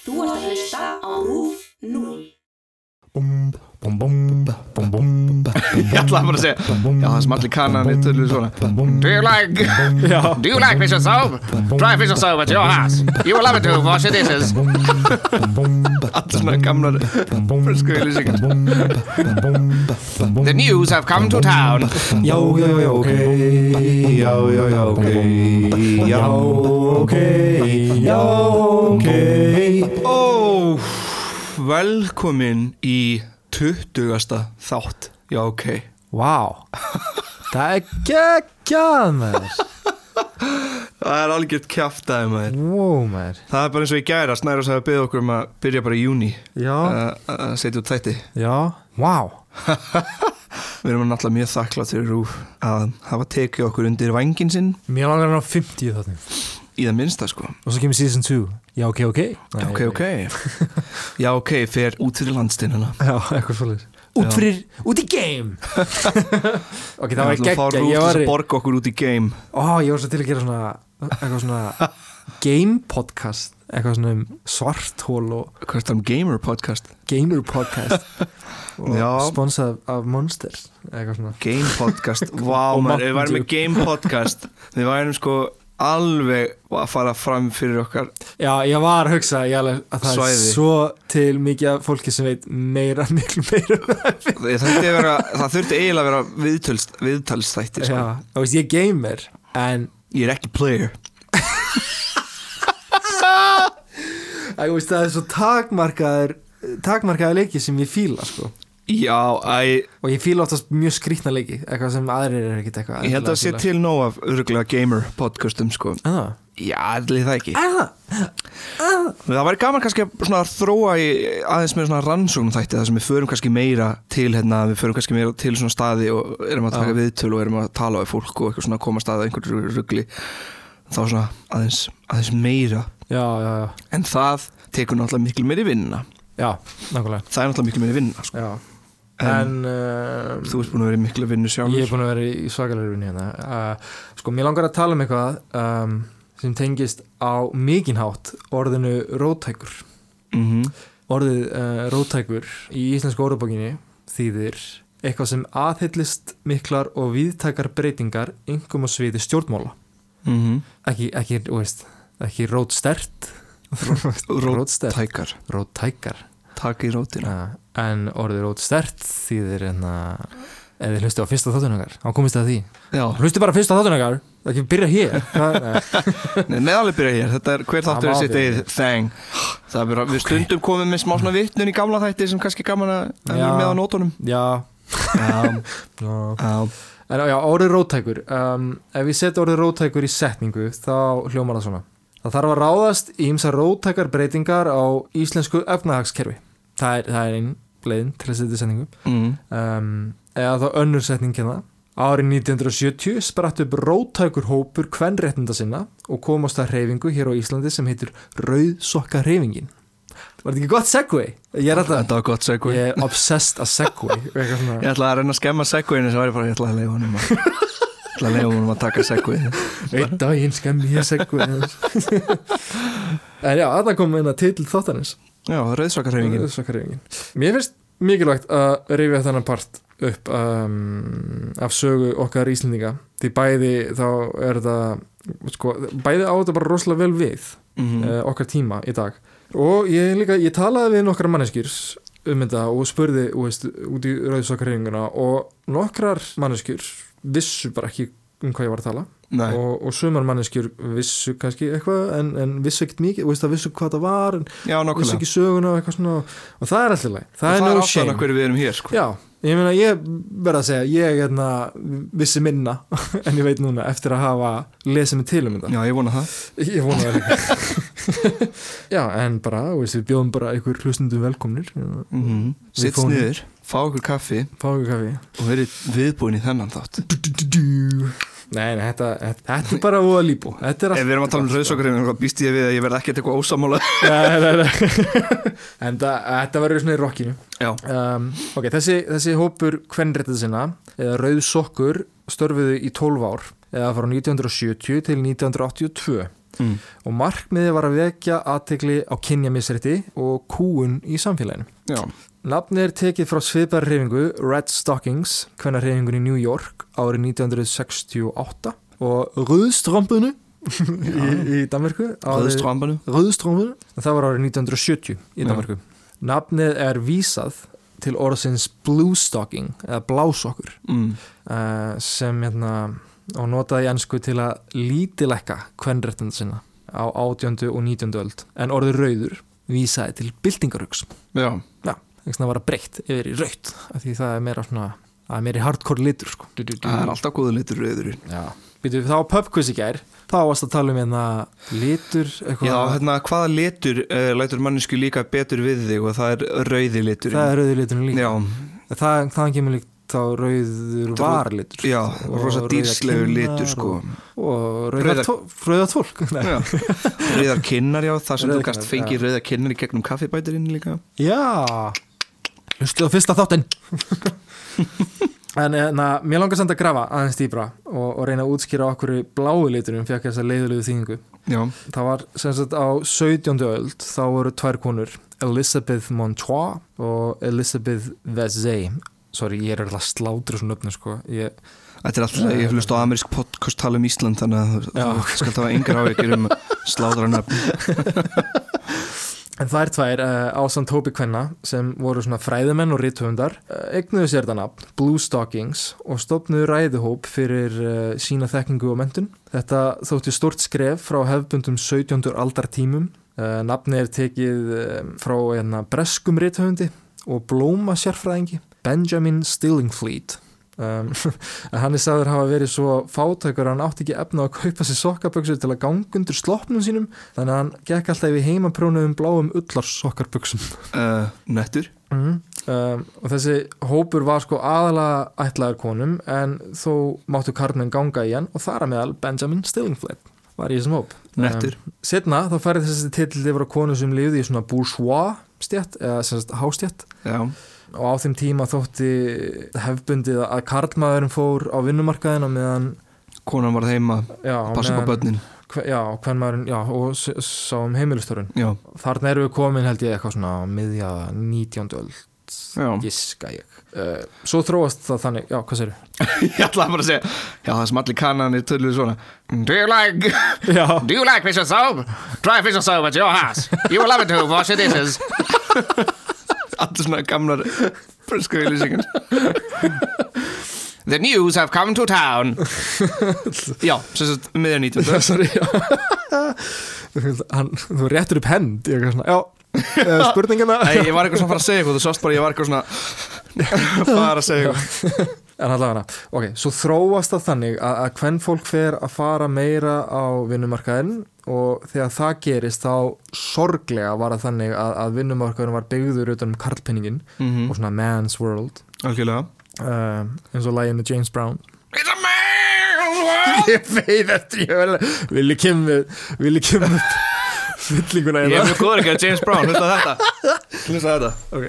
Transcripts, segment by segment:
Þú ert að hlusta á RÚF 0. Búm, búm, búm, búm, búm Ég ætlaði bara að segja Já, það sem allir kannan er töluð svona Do you like Do you like fish and soap? Try fish and soap at your house You will love it to wash your dishes Allir svona gamlar Frösku ylýsingar The news have come to town Já, já, já, ok Já, já, já, ok Já, ok Já, ok Ó, velkomin í 20. þátt. Já, ok. Vá. Það er geggjað maður. Það er algjört kjaftaði maður. Wow maður. Það er bara eins og í gæra Snæra sagði að byggja okkur um að byrja bara í júni Já, að setja út þætti. Já, vá. Við erum náttúrulega mjög þakklátt fyrir að hafa tekið okkur undir vængin sinn. Mér langar hann á 50 þáttum í það minnsta sko. Og svo kemur season 2 Já, ok, ok. Nei, Ok, ok. Já, ok, fer út fyrir landsteinuna Já, eitthvað svolítið Út Já. fyrir, út í game! Ok, það var geggjað. Rúf Ég var, að borga okkur út í game. Ó, ég var svo til að gera svona Eitthvað svona game podcast Eitthvað svona um svarthól og Hvað er það um gamer podcast? gamer podcast. Og Já. sponsað af Monsters eitthvað svona. Game podcast. Maður, við Dew. með game podcast. Við værum sko alveg að fara fram fyrir okkar já, ég var að hugsa að það Svæði. er svo til mikið fólki sem veit meira, miklu meira um það. Vera, það þurfti eiginlega að vera viðtöls, viðtalsþætti sko. já, veist, ég er gamer en, Ég er ekki player það er svo takmarkaður takmarkaður leiki sem ég fíla sko. Já, æ, og ég fíla oftast mjög skrýtna leiki eitthvað sem aðrir er ekkit eitthvað ég held að það sé til nóg af örgulega gamer podcastum sko. Það? Já, allir það ekki Er það? Það væri gaman kannski að svona þróa í aðeins með svona rannsóknum þætti þar sem við förum kannski meira til hérna, við förum kannski meira til svona staði og erum að taka Já. viðtöl og erum að tala við fólk og eitthvað svona að koma að staða einhverju ruggli þá svona aðeins, aðeins meira Já, já, já, en það tekur náttúrulega miklu meiri vinna já, nákvæmlega það er náttúrulega miklu meiri vinna sko. En, en uh, þú ert búin að vera í miklu vinnu sjálfur. Ég er búin að vera í svakalegri vinni hérna. Uh, Sko, mér langar að tala um eitthvað um, sem tengist á mikinhátt orðinu rótækur Mhm. Orðið uh, rótækur í íslensku orðabókinni þýðir eitthvað sem aðhyllist miklar og víðtækar breytingar yngum á sviði stjórnmála. Mhm. ekki, ekki, þú veist, ekki rótstert. Rótstert, Tækar, rótækar taka í rótina. En orðið rótstert þýðir hérna ef þið hlustu á fyrsta þáttunakar þá komist það að því. Já, Hlustu bara fyrst á þáttunakar Það ekki byrja hér. Nei. Meðalveg byrja hér, þetta er hver þáttur er sitt eigið þeng. Það er bara, við stundum komum með smá svona vittnun í gamla þætti sem kannski gaman að vera með á nótunum. Já, Já, En já, orðið rótækur um, Ef ég set orðið rótækur í setningu þá hljómar það svona. Það þarf að ráðast í ymsa rótækar breytingar á íslensku efnahagskerfi Það er, það er einn leiðin til að setja í setningu. Mm. um, Eða þá önnur setning hérna. Árið 1970 spratt upp rótækur hópur kvenréttinda sinna og komast að hreyfingu hér á Íslandi sem heitir Rauðsokka hreyfingin. Var þetta ekki gott er alltaf Þetta var gott segway. Ég er obsessed að svona. Ég ætla að reyna að skemma segwayinu sem væri bara, ég ætla að leifa honum að að leifa honum að taka segway Einn daginn skemmi ég segway En já, þarna kom eina til þáttanins Já, rauðsvakarhefingin Rauðsokkareyfingin Mér finnst mikilvægt að rifja þennan part upp um, af sögu okkar Íslendinga. Því bæði þá er þetta sko, bæði á þetta bara rosalega vel við mm. uh, okkar tíma í dag. Og ég líka, ég talaði við nokkra manneskjur um þetta og spurði veist, út í rauðsokkareyfinguna og nokkrar manneskjur vissu bara ekki um hvað ég var að tala. Nei, og, og sumar manneskjur vissu kannski eitthvað en, en vissu ekkert mikið, það vissu hvað það var en já, vissu ekki söguna og eitthvað svona og það er alltaf leið, það Og er það no er ástæðan shame. okkur við erum hér sko. já, ég meina ég verða að segja ég hérna, vissi minna en ég veit núna eftir að hafa lesið mig til um þetta. Já, ég vona það. Ég vona það líka. Já, en bara, við bjóðum bara einhver hlustundum velkomnir. Mm -hmm. Sitt sniður, fá okkur kaffi. Fá okkur kaffi. Og verið viðbúin í þennan þátt. Nei, nei, þetta, þetta, þetta er bara óa líbú. Þetta er Ef við erum að tala um rauðsvakarhefingin þá býst ég við að ég verð ekkert eitthvað ósamála nei, nei, nei. en það, þetta verður svona í rockinu Já, um, ok, þessi, þessi hópur kvenréttið sinna eða rauð sokkur störfuðu í 12 ár eða frá 1970 til 1982 Mm. og markmiði var að vekja aðtegli á kynjamisrætti og kúun í samfélaginu. Já, Nafni er tekið frá sviðbæra reyfingu Red Stockings, hvenna reyfingun í New York árið 1968 og Röðströmbunu í, í Danmarku Röðströmbunu, það var árið 1970 í. Danmarku. Nafnið er vísað til orðsins blue stocking eða blásokkur mm. uh, sem hérna og notaði ennsku til að lítilækka kvenréttinda sinna á 18. og 19. öld en orðið rauður vísaði til byltingarugs Já, já, þess að vara breytt yfir í raut af því það er meira svona það er meira hardcore litur sko. Du, du, du. það er alltaf góðu litur rauðurinn já. Býtu, þá pubquiz í gær. Þá varst að tala um hérna litur eitthvað, Já, hérna, hvaða litur uh, lætur mannesku líka betur við þig? Og það er rauði litur það er rauður liturinn líka. Já, það, það kemur líkt þá rauður varlitur já, Og rosa rauðar dýrslegur litur sko. og, og rauðar Rauðar- tó- rauðar. Já, kinnar, já, það sem þú Rauðar gast fengið rauðar kinnar í gegnum kaffibæturinn líka. Já Hlustu á fyrsta þáttinn. En na, mér langar samt að grafa aðeins dýbra og, og reyna að útskýra okkur blái liturinn fekk þessa leiðulegu þýðingu. Já, Það var sem sagt á 17. öld þá voru tvær konur Elizabeth Montois og Elizabeth Vesey Sorry, ég er alltaf slátur svona öfnum sko. Ég, þetta er alltaf, ég hef hlust á amerísk podcast tala um Ísland þannig að þú- skalt hafa engar áhyggjur um slátranöfn En þær tvær uh, ásand hópi kvenna sem voru svona fræðumenn og rithöfundar uh, eignuðu sér þetta nafn, Blue Stockings og stopnuðu ræðuhóp fyrir uh, sína þekkingu og mentun. Þetta þótti stort skref frá hefbundum 17. aldar tímum. Uh, nafni er tekið frá hérna, breskum rithöfundi og blóma sérfræðingi, Benjamin Stillingfleet. Um, en hann er sagður hafa verið svo fátækur að hann átti ekki efna að kaupa sér sokkaböksur til að ganga undir sloppnum sínum þannig að hann gekk alltaf í heimaprónuðum bláum ullarsokkarböksum. Uh, Nettur. Mm. um, og þessi hópur var sko aðalega ætlaður konum en þó máttu karlmenn ganga í hann og þar að meðal Benjamin Stillingfleet var í þessum hóp. Nettur. um, setna þá færði þessi titill yfir á konu sem lifði í svona bourgeois stjætt eða sagt hástjætt Já, og á þeim tíma þótti hefbundið að karlmaðurinn fór á vinnumarkaðina meðan konan var heima Passa upp á börnin. já, maðurinn, já, og s- sá um heimilistörun Já, þarna erum við komin held ég eitthvað svona miðja 19. öld já. giska ég. Uh, svo þróast það þannig, já, hvað séru? Ég ætlaði bara að segja Já, það sem allir kannanir töluðu svona Do you like Do you like fish and soap? Try fish and soap at your house. You will love it to wash your dishes Allir svona gamlar Brösku ylýsingar The news have come to town. Já, sem sagt miðja 19. sorry Hann, þú réttur upp hend ég er svona, já, uh, spurningina. Nei, ég var eitthvað svona að fara að segja eitthvað Þú sást bara, ég var eitthvað svona Bara að segja eitthvað En allavega, ok, svo þróast það þannig að, að hvern fólk fer að fara meira á vinnumarkaðin og þegar það gerist þá sorglega var það þannig að, að vinnumarkaðin var byggður utan um karlpinningin Mhm. og svona man's world. Algjörlega. Uh, eins og læginu James Brown. It's a man's world! Ég veit eftir, ég vil, vil ekki með vil ekki með fyllinguna Ég er mjög góður ekki að James Brown, hlusta þetta. Hlusta þetta. Ok,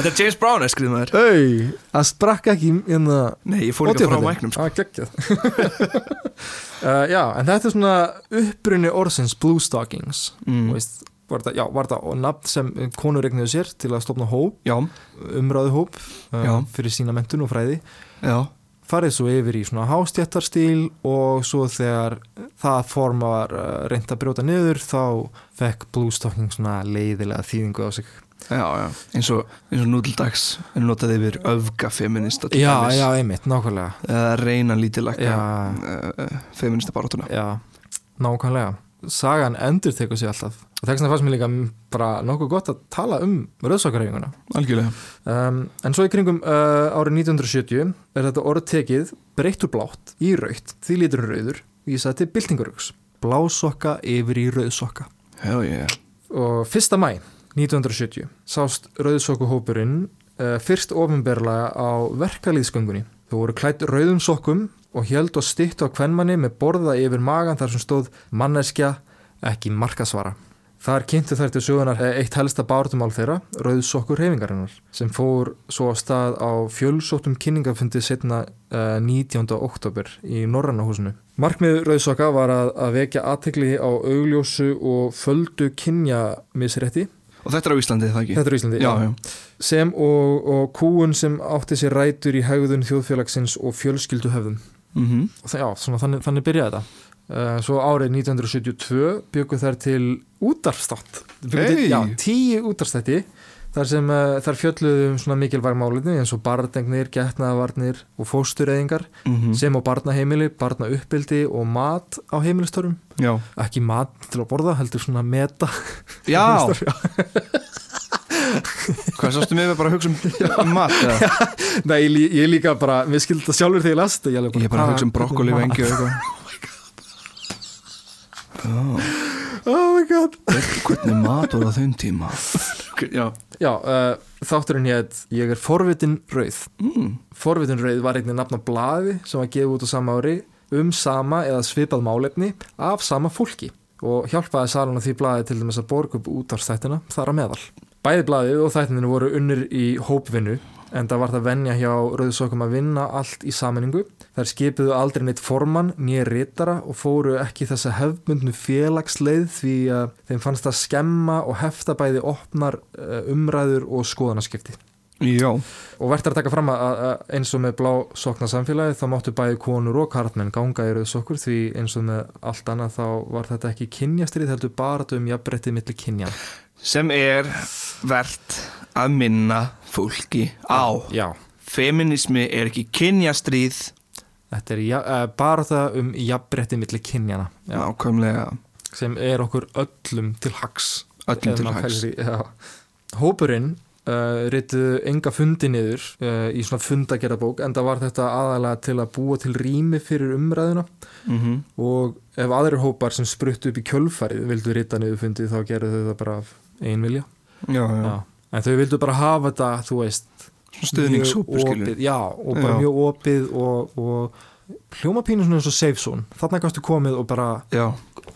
Þetta er James Brown, er skriðum þær Hei, það sprakk ekki hérna Nei, ég fór líka frá mæknum sko. ah, geggjað. uh, Já, en þetta er svona upprunni orðsins Blue Stockings. Mm. Veist, var þetta, já, var og nafn sem konur regnuðu sér til að stopna hóp, Já, umræðu hóp uh, fyrir sína mentun og fræði. Já. Farið svo yfir í svona hástjættarstíl og svo þegar það form var uh, reynd að brjóta niður þá fekk Blue Stocking svona leiðilega þýðingu á sig Já, já, eins og, eins og nútildags er notað yfir öfga feminista til Já, dæmis. já, einmitt, nákvæmlega. Eða reyna lítilækka Já. uh, feminista barátuna Já, nákvæmlega. Sagan endur tekur sig alltaf. Og þess vegna fannst mér líka bara nokkuð gott að tala um rauðsokkarhefinguna algjörlega. Um, en svo í kringum uh, árið 1970 er þetta orð tekið breyttur blátt í raukt því lítur rauður vísað til byltingarugs blásokka yfir í rauðsokka. Hell yeah. Og 1. mæ 1970 sást rauðsokkuhópurinn uh, fyrst ofinberlega á verkalýðsgöngunni þau voru klætt rauðum sokkum og held og stitt á kvenmanni með borða yfir magan þar sem stóð manneskja ekki markasvara Þar kynntu þær til sögunar eitt helsta bártumál þeirra, rauðsokkur reyfingarinnar, sem fór svo á stað á fjölsóttum kynningafundi setna uh, 19. oktober í Norrannahúsinu. Markmið rauðsokka var að, að vekja aðtegli á augljósu og földu kynjamisrétti Og þetta er á Íslandi, það ekki? Þetta er í Íslandi, Já, já. já. Sem og, og kúun sem átti sér rætur í hegðun þjóðfélagsins og fjölskyldu höfðum. Mm Og það, já, svona, þannig, þannig byrjaði þetta. Uh, svo árið 1972 byggu þær til útarfstátt. Hey! Já, tíu útarfstætti. Þar sem uh, þær fjölluðu um svona mikilvæg málinni eins og barndegnir, getnaðavarnir og fóstureyðingar -hmm. sem á barnaheimili, barnauppbildi og mat á heimilistörum. Já. Ekki mat til að borða, heldur svona meta. Já, hvað sástu mig bara að hugsa um mat? eða? Nei, ég, ég líka bara, mér skildi þetta sjálfur þegar ég las þetta. Ég er bara að hugsa um brokkoli eitthvað. Oh god. Hvernig mat var það þun tíma? Já. Já, uh, þátturinn hétt Ég er forvitin rauð. Mm. Forvitin rauð var einnig nafn á blaði sem var gefið út á sama ári um sama eða svipað málefni af sama fólki og hjálpaði salun á því blaði til dæmis að borga upp útvarstættina þar á meðal. Bæði blaðið og þættinu voru unnir í hópvinnu en það var það venja hjá rauðsokkum að vinna allt í sammenningu. Þær skipuðu aldrei neitt formann, nýja rítara og fóru ekki þessa hefbundnu félagsleið því að þeim fannst það skemma og hefta bæði opnar eh, umræður og skoðanaskipti. Já. Og verðt er að taka fram að, eins og með blá sokna samfélagi þá máttu bæði konur og karlmenn ganga í rauðsokkur því eins og með allt annað þá var þetta ekki kynjastrið heldur bara um jafnbrettið milli kynja. Sem er verðt að minna fólki á. Já, Feminismi er ekki kynjastríð, þetta er ja, uh, bara það um jafnbrettið milli kynjana Já. nákvæmlega sem er okkur öllum til hags. öllum til hags. Hópurinn uh, rituðu enga fundi niður uh, í svona fundagerðabók en það var þetta aðalega til að búa til rými fyrir umræðuna Mm og ef aðrir hópar sem spruttu upp í kjölfarið vildu rita niður fundið þá gerðu þau það bara af einvilja Já, já. já. en þau vildu bara hafa þetta þú veist stuðningshópur, skilur. já, og bara Já. mjög opið og, og hljóma pínu svona eins og safe zone þarna kannstu komið og bara Já,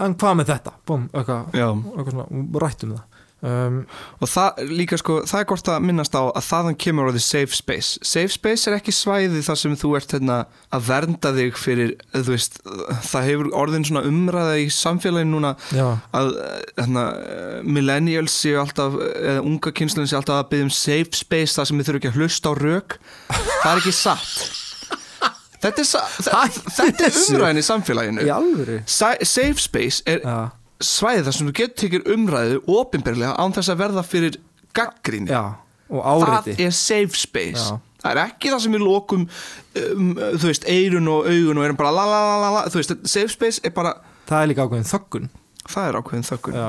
en hvað með þetta, búm, eitthvað eitthvað svona, og rættum það um, Og það líka sko, það er gott að minnast á að þaðan kemur orðið safe space. Safe space er ekki svæði þar sem þú ert hérna, að vernda þig fyrir, þú veist, það hefur orðin svona umræða í samfélaginu núna já, að hérna, millennials séu alltaf, eða unga kynslun séu alltaf að byggja um safe space þar sem við þurfum ekki að hlusta á rök. Það er ekki satt. Þetta er, sa Hættu þetta er umræðin í samfélaginu. í safe space er já, svæði þar sem þú getur tekið umræðu opinberlega án þess að verða fyrir gaggrinni. já, Það er safe space. Já. Það er ekki það sem við lokum um, þú veist, eirun og augun og erum bara la la la la þú veist, safe space er bara það er líka ákveðin þöggun það er ákveðin þökkun. já,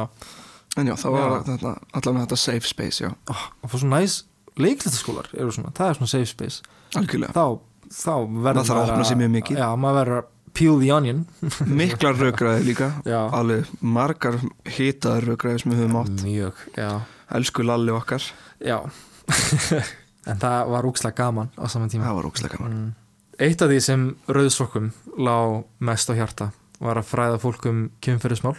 En já, það var þetta, allavega þetta safe space, oh, og fór svona næs leiklistaskólar eru svona, það er svona safe space algjörlega. þá, þá verður Það að opna sig mjög mikið. já, maður verður að peel the onion. Miklar raukraði líka, Já. alveg margar hitaðar raukraði sem við höfum átt. mjög, já, Elsku lalli okkar, já. En það var úkslega gaman á saman tíma. Það var ókslega gaman. mm. eitt af því sem rauðsokkum lá mest á hjarta var að fræða fólk um kynferðismál.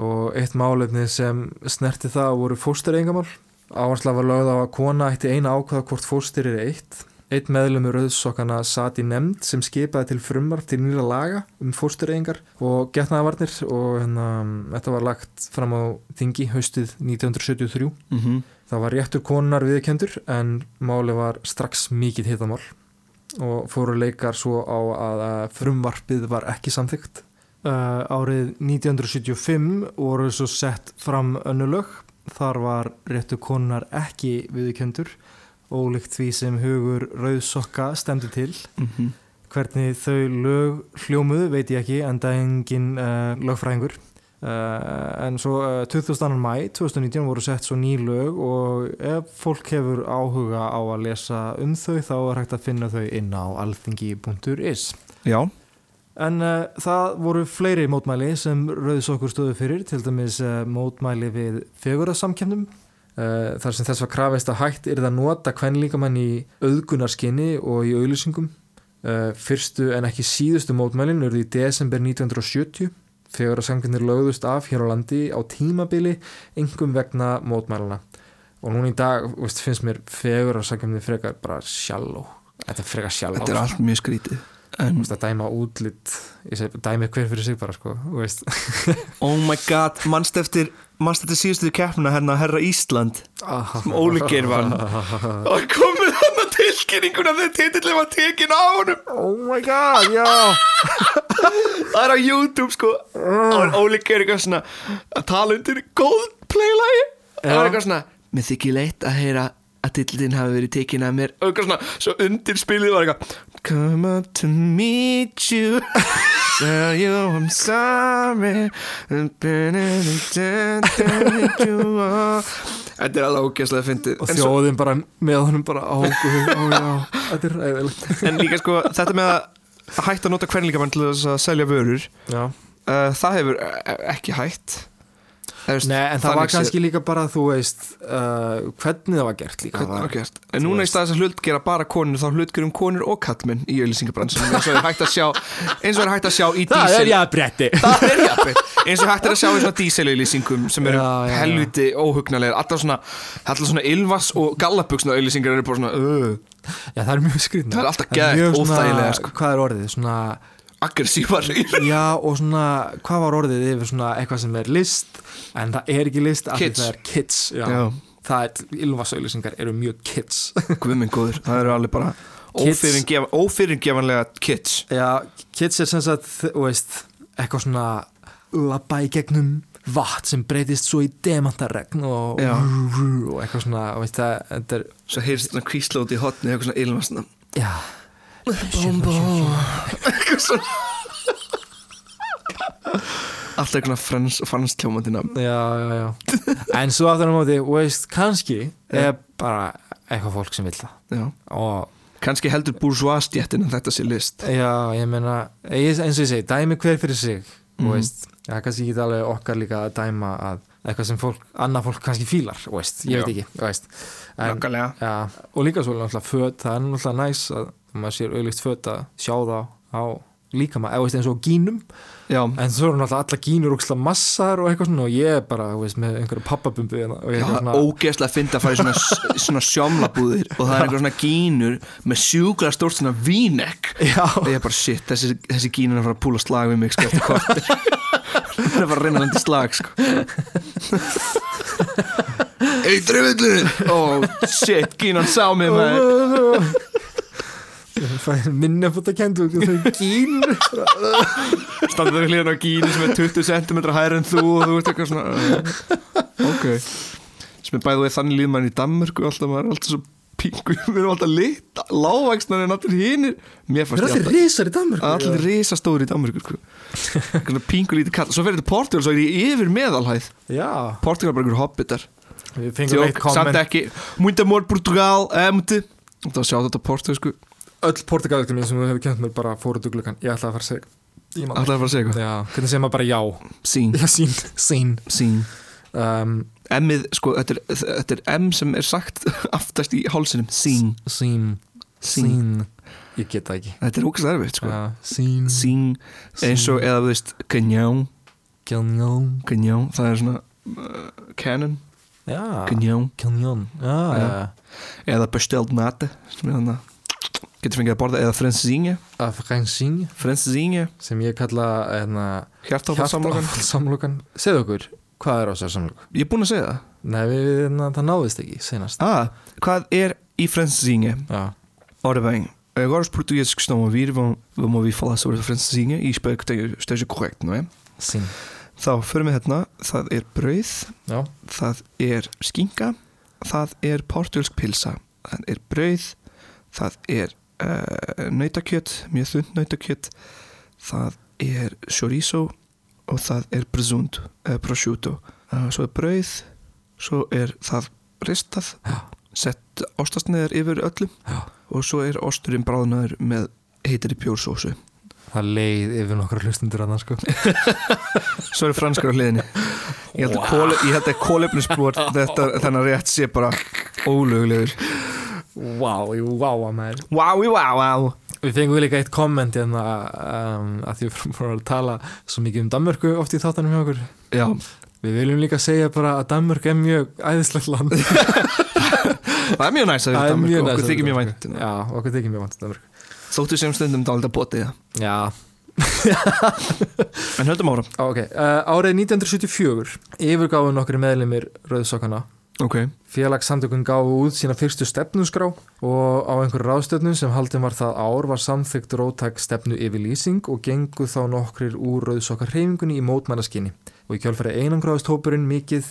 Og eitt málefni sem snerti það voru fóstureyingamál áhersla var lögð á að kona ætti eina ákvaða hvort fóstur er eitt Eitt meðlumur rauðsokkana sat í nefnd sem skipaði til frumvarp til nýra laga um fóstureyingar og getnaðavarnir og hérna, þetta var lagt fram á þingi haustið 1973. Mm Það var réttur konar viðkendur en máli var strax mikið hitamál og fóru leikar svo á að að frumvarpið var ekki samþygt. Uh, árið 1975 voru svo sett fram önnulög. Þar var réttur konar ekki viðkendur ólíkt því sem hugur rauðsokka stendur til. -hmm. Hvernig þau lög hljómuðu veit ég ekki en það er engin uh, lögfræðingur. Uh, en svo uh, 22. mæ 2019 voru sett svo ný lög og ef fólk hefur áhuga á að lesa um þau þá er hægt að finna þau inn á alþingi.is Já, En uh, það voru fleiri mótmæli sem rauðsokkur stöðu fyrir til dæmis uh, mótmæli við fegurðarsamkjöfnum uh, þar sem þess var krafist að hægt er það nota kvenlíkamann í auðgunarskinni og í auðlýsingum uh, fyrstu en ekki síðustu mótmælin urði í desember 1970 Fegur að sanginir lögðust af hér á landi á tímabili engum vegna mótmæluna og núna í dag veist, finnst mér fegur að sanginir frekar bara sjáló þetta frekar sjáló Þetta er allt mjög skrítið en, að dæma útlit ég segi, dæmi hver fyrir sig bara sko. Oh my god, mannst eftir mannst eftir síðustu keppna hérna Herra Ísland? Sem Óli Geir vann. Og komið hann að tilkynninguna þegar titillin var tekin á honum. Oh my god, já. Það er á YouTube sko. Og Óli Geir eitthvað svona að tala undir Coldplay-lagi og það er eitthvað svona mér þykir leitt að heyra að titillin hafi verið tekin af mér. Og eitthvað svona, svo undir spilið var eitthvað Come up to meet you Tell you I'm sorry Þetta er alveg ógæslega fyndið. Og þjóðin bara með honum bara á hóku ó já, þetta er ræðilegt En líka sko, þetta með að hætta að nota hvernlíkamann til þess að selja vörur uh, Það hefur uh, ekki hætt veist, Nei, en það var kannski líka bara, þú veist, uh, hvernig það var gert líka. Það var gert? En núna í veist. stað þess að hlut gera bara konur þá hlut gerum konur og kallmenn í auðlýsingabransunum eins og er hægt að sjá eins og er hægt að sjá í Það dísel jafnbretti. Það er jafnveg eins og hægt er að sjá í svona díselauðlýsingum sem eru helviti óhugnarlegar alltaf svona, svona Ylvas og Gallabuxna auðlýsingar eru bara svona uh, Já, það er mjög skrýtna. Það er alltaf geðveikt óþægilega, sko. Hvað er orðið? Svona, aggressívar já, og svona, hvað var orðið yfir svona eitthvað sem er list, en það er ekki list, af því Kids. það er kids. Já. Já. Það er, ylvasauðlýsingar eru mjög kids. Guðminn góður, það eru alveg bara ófyrirgefanlega kids Já, kids er sem sagt, veist, eitthvað svona labba í gegnum vatn sem breytist svo í demantaregn og, og eitthvað svona, og veist það, þetta er, Svo heyrst þetta kvísla út í hotni eitthvað svona Ylvas svona já, eitthvað svona. Alltaf eitthvað frans, frans kljómandi nafn. Já, já, já. En svo aftur á móti, veist, kannski er bara eitthvað fólk sem vil það. Já. Og Kanski heldur bourgeois-stjettin en þetta sé list. Já, ég meina, eins og ég segi, dæmi hver fyrir sig, veist, það er kannski ekki alveg okkar líka að dæma að eitthvað sem fólk, annað fólk kannski fílar, veist, ég Já. veit ekki. En, Já, og líka svo náttúrulega föt, það er náttúrulega næs að maður sér auðvist föt að sjá það á líka maður, eða veist eins og gínum. Já, en svo eru náttúrulega alla gínur úksla massar og eitthvað svona og ég er bara, veist, með einhverju pappabumbu hérna og ég er Já, eitthvað svona ógeðslega að finna að fara í svona, svona sjómlabúðir og það er eitthvað svona gínur með sjúkla stórt svona vínekk Já, og ég er bara shit, þessi, þessi gínur er að fara að púla slag við mig sko eftir kortir það er bara að reyna að landa í slag sko. Eitri villurinn Ó, shit, gínan sá mig maður ég fæ minni að fóta kendu og þau gínur Standað við hlýðan á gínu sem er 20 cm hæri en þú og þú ert eitthvað svona Ok. Sem er bæðið þannig líð mann í Danmörku alltaf maður er alltaf svo pingu. Við erum alltaf lit, lágvægsnar en allir hinir. Mér fannst ég allir alltaf risar í Danmörku allir risastóri í Danmörku sko. Pingu lítið kall svo fyrir þetta Portugal svo er ég yfir meðalhæð. Já, Portugal er bara einhver hobbitar. Við fengum eitt komment amor Portugal eh, Það var að sjá þetta Portugal sko Öll portugalöktum mín sem þú hefur kjönt mér bara fóru duglugan Ég ætlaði að fara að segja man- Alltaf að fara að segja eitthvað? Já, hvernig segir maður bara já? Sín, Já, sín, sín sín um, M-ið, sko, þetta er, þetta er M sem er sagt aftast í hálsinum. Sín, Sín Sín. Sín Ég get það ekki. Þetta er ógæslega erfitt, sko. Já, Sín Sín, eins og, eða þú veist Ganján, Canyon ganján Það er svona uh, Canon, Já. Já, Já. já. Eða besteld nate sem er þannig Getur fengið að borða, eða fransinja Afghansing Fransinja, sem ég kalla hérna, hjartáfaldsamlokan samlokan Segðu okkur, hvað er á þessar samlokan? Ég er búinn að segja það. Nei, við, hérna, það náðist ekki senast Ah, hvað er i fransinha? Já, Ora bem, agora os portugueses que estão a ouvir vão, vão ouvir falar sobre a francesinha e espero que tenha, esteja correto, não é? sín Þá förum við hérna, það er brauð, Já, það er skinka, það er portugalsk pilsa, það er brauð, það er uh, nautakjöt, mjög þund nautakjöt, það er chorizo og það er presunto, uh, prosciutto. Uh, svo er brauð, svo er það ristað, Já. sett ostasneðar yfir öllum já og svo er osturinn bráðnaður með heitari bjórsósu. Það leið yfir nokkra hlustundur annars sko Svo er franskar á hliðinni. Ég held að, held að kólefnisbrot þetta þennan rétt sé bara ólögulegur. Ég vá að maður. Wow, wow, wow. Við fengum líka eitt komment hérna um, að því við fórum að tala svo mikið um Danmörku oft í þáttanum hjá okkur. Já, Við viljum líka segja bara að Danmörk er mjög æðislegt land. Það er mjög næst að við mjög Danmörku, okkur þykir mjög Danmörku. vænt Já, okkur þykir mjög vænt um Danmörk Þóttu sem stundum dálítið að bóti það. Já, En höldum ára ok uh, Árið 1974 yfirgáfu nokkri meðlimir Rauðsokkana Ok, Félagssamtökun gáfu út sína fyrstu stefnuskrá og á einhverju ráðstöfnum sem haldin var það ár var samþykkt rótæk stefnu yfir lýsing og gengu þá nokkrir úr rauðsokkar hreyfingunni í mótmannaskinni og í kjálfæri einangráðist hópurinn mikið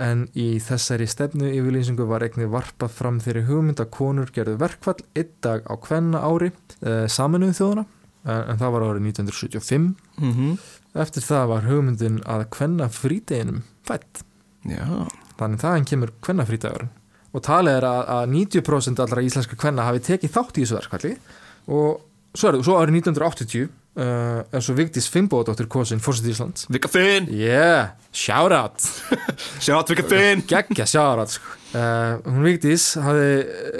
en í þessari stefnu yfir lýsingu var eignið varpað fram þeirri hugmynd að konur gerðu verkfall einn dag á hvenna ári uh, saminuðu þjóðuna en, en það var árið 1975 mhm. Eftir það var hugmyndin að hvenna frídeginum fætt Já, Þannig þaðan kemur kvennafrítagurinn og talið er að, að 90% allra íslenska kvenna hafi tekið þátt í þessu verkvalli og svo, er, svo árið 1980 uh, er svo Vigdís Finnbóðdóttir kosin fórsett Íslands. Vika Finn! Yeah, shout out Sjátt Vika Finn! Geggja shout out sko. uh, hún Vigdís hafi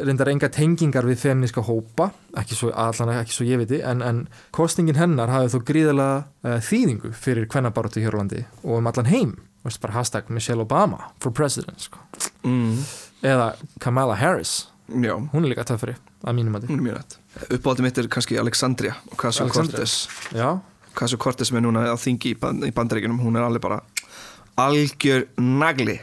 reyndar enga tengingar við feminiska hópa ekki svo, allan ekki svo ég viti en, en kostningin hennar hafi þó gríðalega uh, þýðingu fyrir kvennabaróttu hér á landi og um allan heim Vist bara hashtag Michelle Obama for president sko. mm. eða Kamala Harris. Já, hún er líka töffari að mínum að hún er mjög rætt Uppáldið mitt er kannski Alexandria og Casio Alexandria. Cortez. Já, Casio Cortez sem er núna á þingi í, band, í bandaríkunum hún er alveg bara algjör nagli.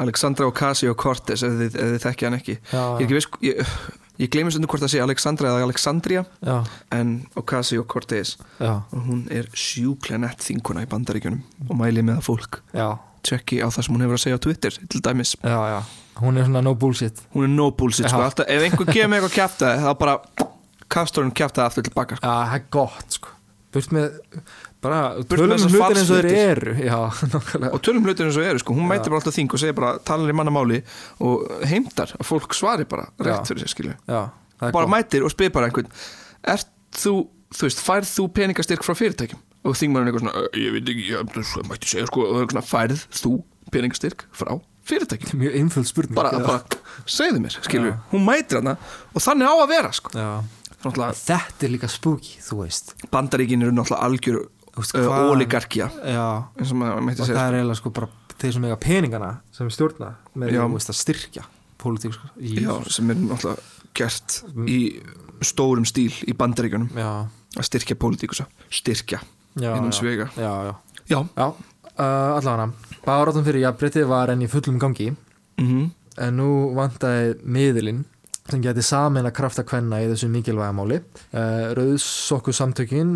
Alexandra og Casio Cortez ef þið, þið þekkja hann ekki. Já, ég er ekki viss ég, ég gleymi stundu hvort það sé Alexandra eða Alexandria já, en Ocasio Cortez já, og hún er sjúklega nett þinguna í bandaríkjunum og mæli með að fólk tjekki á það sem hún hefur að segja á Twitter til dæmis, já, hún er svona no bullshit. Hún er no bullshit sko. Alltaf, ef einhver gefur mig eitthvað kjæfta þá bara kastur hún kjæfta aftur tilbaka sko. já, það er gott sko burt með, bara tölum þessar hlutin eins og þeir eru. Já, og tölum hlutir eins og eru sko. hún Já. mætir bara alltaf þing og segir bara talar í mannamáli og heimtar. Að fólk svari bara rétt Já. fyrir sér skilju er bara gott. mætir og spyr bara einhvern ert þú, þú veist, færð þú peningastyrk frá fyrirtækjum? Og þingmann er eitthvað svona "Ö, ég veit ekki, ég mætti segja sko. Og það er svona, færð þú peningastyrk frá fyrirtækjum? Mjög einföld spurning. Bara, bara segðu mér, skilju, hún mætir hana og þannig á að vera sko. Já. Þetta er líka spooky, þú veist. Bandaríkin eru náttúrulega algjör uh, oligarkja og það er sko. eiginlega sko bara þeir sem eiga peningana sem stjórna með því að styrkja pólitík sko. já, sem er náttúrulega gert í stórum stíl í bandaríkjunum. Já, að styrkja pólitíkusa, styrkja innan svega já, já. já, uh, allavega. Bárátum fyrir jafnbreytið var enn í fullum gangi. Mhm. En nú vantaði miðilinn sem geti samin að krafta kvenna í þessu mikilvæga máli. Uh, Rauðsokku samtökin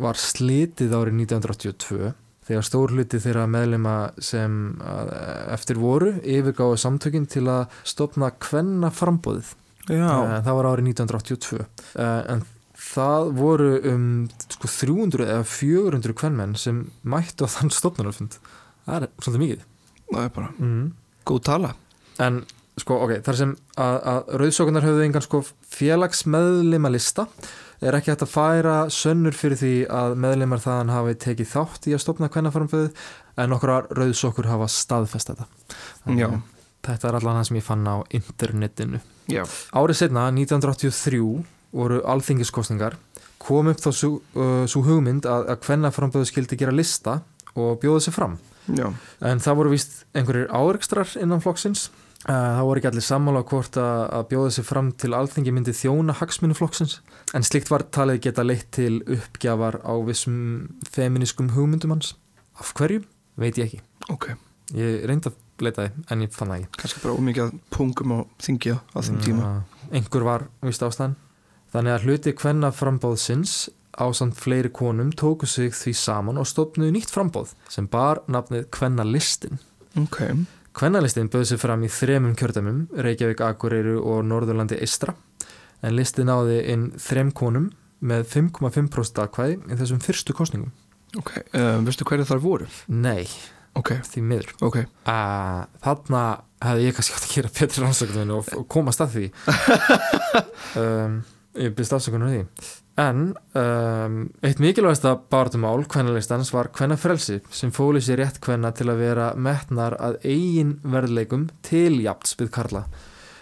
var slitið árið 1982 þegar stór hluti þeirra meðlema sem eftir voru yfirgáðu samtökin til að stopna kvenna frambóðið. já, Uh, það var árið 1982 uh, en það voru um sko 300 eða 400 kvennmenn sem mættu á þann stopnaröfund. Það er svolítið mikið. það er bara Mm. góð tala En sko, ok, þar sem að, að rauðsókunar höfðu engan sko félagsmeðlima lista er ekki hægt að færa sönnur fyrir því að meðlimar þaðan hafi tekið þátt í að stopna kvennafarmföðu en okkur rauðsókur hafa staðfest þetta. Þannig Þetta er allan það sem ég fann á internetinu. já, Árið setna, 1983, voru alþingiskostningar, kom upp þá svo, uh, hugmynd að, að kvennafarmföðu skildi gera lista og bjóða sér fram. já, En það voru vist einhverjir áreikstrar innan flokksins. Uh, Það voru ekki allir sammála hvort að, bjóða sig fram til alþingi myndi þjóna hagsmunni flokksins. En slikt var talið geta leitt til uppgjafar á vissum feminískum hugmyndum hans. Af hverju? Veit ég ekki. ok Ég reyndi að leita því, en ég fann það ekki. kannski bara ómikið pungum á þingja á þeim tíma einhver var vist ástæðan. Þannig að hluti kvenna frambóðsins á samt fleiri konum tóku sig því saman og stopnuðu nýtt frambóð sem bar nafnið kvennalistin. ok, Kvennalistin bauð sér fram í þremum kjördæmum, Reykjavík, Akureyru og Norðurlandi Eistra, en listin náði inn þrem konum með 5,5% aðkvæði í þessum fyrstu kostningum. ok uh, veistu hverju þar voru? Nei, ok, því miður. ok Uh, þarna hefði ég kannski átt að gera betri rannsóknum og, og komast að því. um, ég byrst afsökunar því. En um, eitt mikilvægasta báratumál kvennalistans var kvennafrelsi sem fóli sér rétt kvenna til að vera metnar að eigin verðleikum til jafns við karla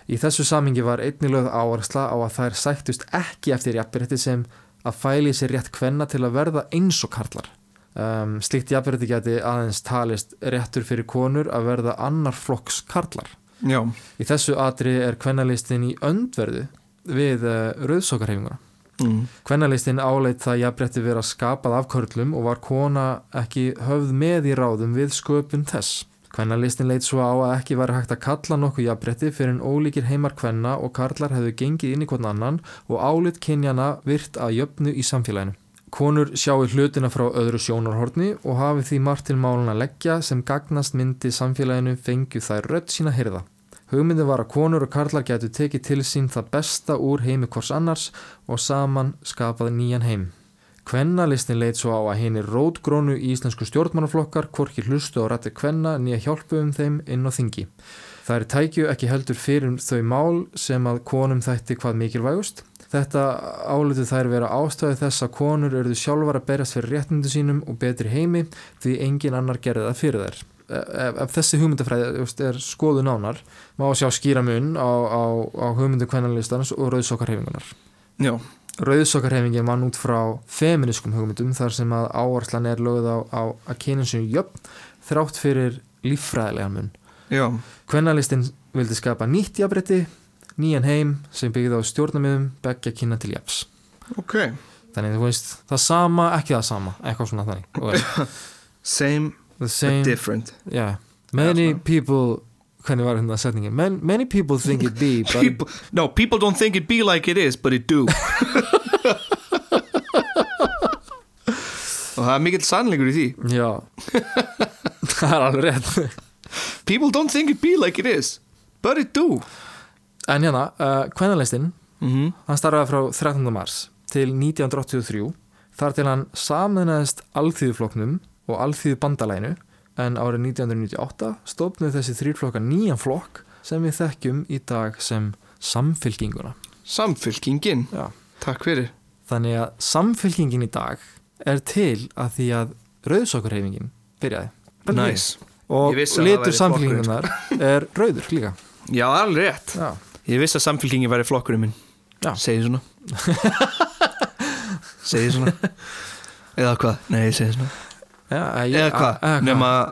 Í þessu samingi var einnig lögð áhersla á að þær sættust ekki eftir jafnbyrti sem að fæli sér rétt kvenna til að verða eins og karlar. Um, slíkt jafnbyrti geti aðeins talist réttur fyrir konur að verða annar flokks karlar. Já, Í þessu atri er kvennalistin í öndverðu við uh, rauðsókarhefinguna. Mm. Kvennalistin áleit það jafnbretti vera skapað af körlum og var kona ekki höfð með í ráðum við sköpun þess. Kvennalistin leit svo á að ekki var hægt að kalla nokkuð jafnbretti fyrir en ólíkir heimar kvenna og karlar hefðu gengið inn í hvern annan og álit kynjana virt að jöfnu í samfélaginu. Konur sjáu hlutina frá öðru sjónarhorni og hafi því margt til málun að leggja sem gagnast myndi samfélaginu fengju þær rödd sína hyrða. Hugmyndin var að konur og karlar getur tekið til sín það besta úr heimi hvors annars og saman skapað nýjan heim. Kvennalistin leit svo á að henni rótgrónu íslensku stjórnmannaflokkar hvorki hlustu á rætti kvenna nýja hjálpu um þeim inn á þingi. Það er tækju ekki heldur fyrir þau mál sem að konum þætti hvað mikilvægust. Þetta álutu þær vera ástöðu þess að konur eruðu sjálfar að berjast fyrir réttindu sínum og betri heimi því engin annar gerði það fyrir þær. Ef, ef þessi hugmyndafræði er skoðu nánar má sjá skýra mun á, á, á hugmyndu kvennalistans og rauðsokkarhefingunar. já, Rauðsokkarhefingin mann út frá feminiskum hugmyndum þar sem að áherslan er lögð á, á að kynin sem jöfn þrátt fyrir líffræðilega mun. já, Kvennalistin vildi skapa nýtt jafnbreytti, nýjan heim sem byggði á stjórnamiðum beggja kynna til jafs. ok Þannig þú veist, það sama, ekki það sama, eitthvað svona þannig. Og Same but different yeah. Many svona. people, hvernig var hérna setningin? Man, many people think it be, but people, No, people don't think it be like it is, but it do Og það er mikill sannleikur í því já, það er alveg rétt. People don't think it be like it is, but it do En hérna, uh, kvennalistin, mm -hmm. hann starfaði frá 13. mars til 1983 þar til hann saminæðist alþýðufloknum og alþýðu bandalæinu en árið 1998 stofnuð þessi þrýrflokka nýjan flokk sem við þekkjum í dag sem samfylkinguna. Samfylkingin, Já. takk fyrir Þannig að samfylkingin í dag er til að því að rauðsokkurhefingin byrjaði. Nice Og litur samfylkingunar er rauður líka. Já, alveg rétt Já. Ég vissi að samfylkingin væri flokkurinn minn Já. Segði svona Segði svona Eða hvað? Nei, ég segi svona Já, ég, Eða hvað? Nema-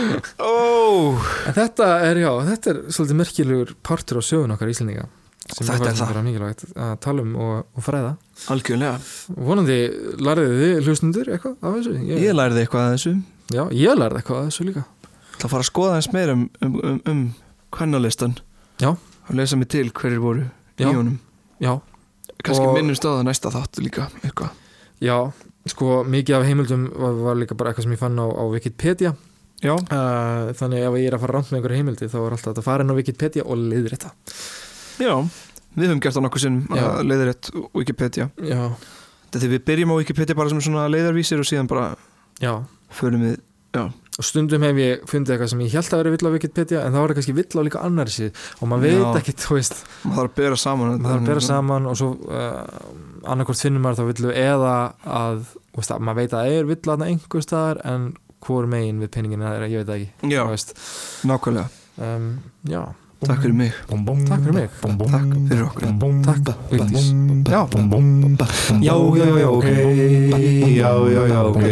En þetta er, já, þetta er svolítið merkilegur partur á sögun okkar Íslendinga sem Þetta er það. bara mikilvægt að tala um og, og fræða. Algjörlega. Vonandi lærið þið hlustundur eitthvað af þessu? Ég, Ég lærði eitthvað að þessu. Já, ég lærið eitthvað af þessu líka. Það fara að skoða eins meir um, um, um, um kvennalistan Já. Og lesa mig til hverjir voru í honum. Já, Kannski minnumst á það næsta þátt líka eitthvað já, sko mikið af heimildum var, var líka bara eitthvað sem ég fann á, á Wikipedia. Já, uh, þannig ef ég er að fara rámt með einhverja heimildi þá er alltaf að fara inn á Wikipedia og leiðir þetta já Við höfum gert það nokkuð sinn Já. að leiðrétt Wikipedia. Já, Þetta því við byrjum á Wikipedia bara sem svona leiðarvísir og síðan bara já. förum við og stundum hef ég fundið eitthvað sem ég held að vera vill á Wikipedia en það kannski vill á líka annari síð og maður veit ekki, þú veist. Maður þarf að bera saman að bera saman og svo uh, annarkvort finnum maður þá villu eða að, veist, að maður veit að það er vill aðna einhver staðar en hvor megin við pinningin er, ég veit ekki Já, nákvæmlega. Um, já, Takk fyrir mig takk fyrir mig Takk fyrir okkur takk, Vigdís Já, Já, já, já, ok Já, já, já, ok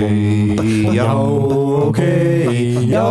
Já, ok Já,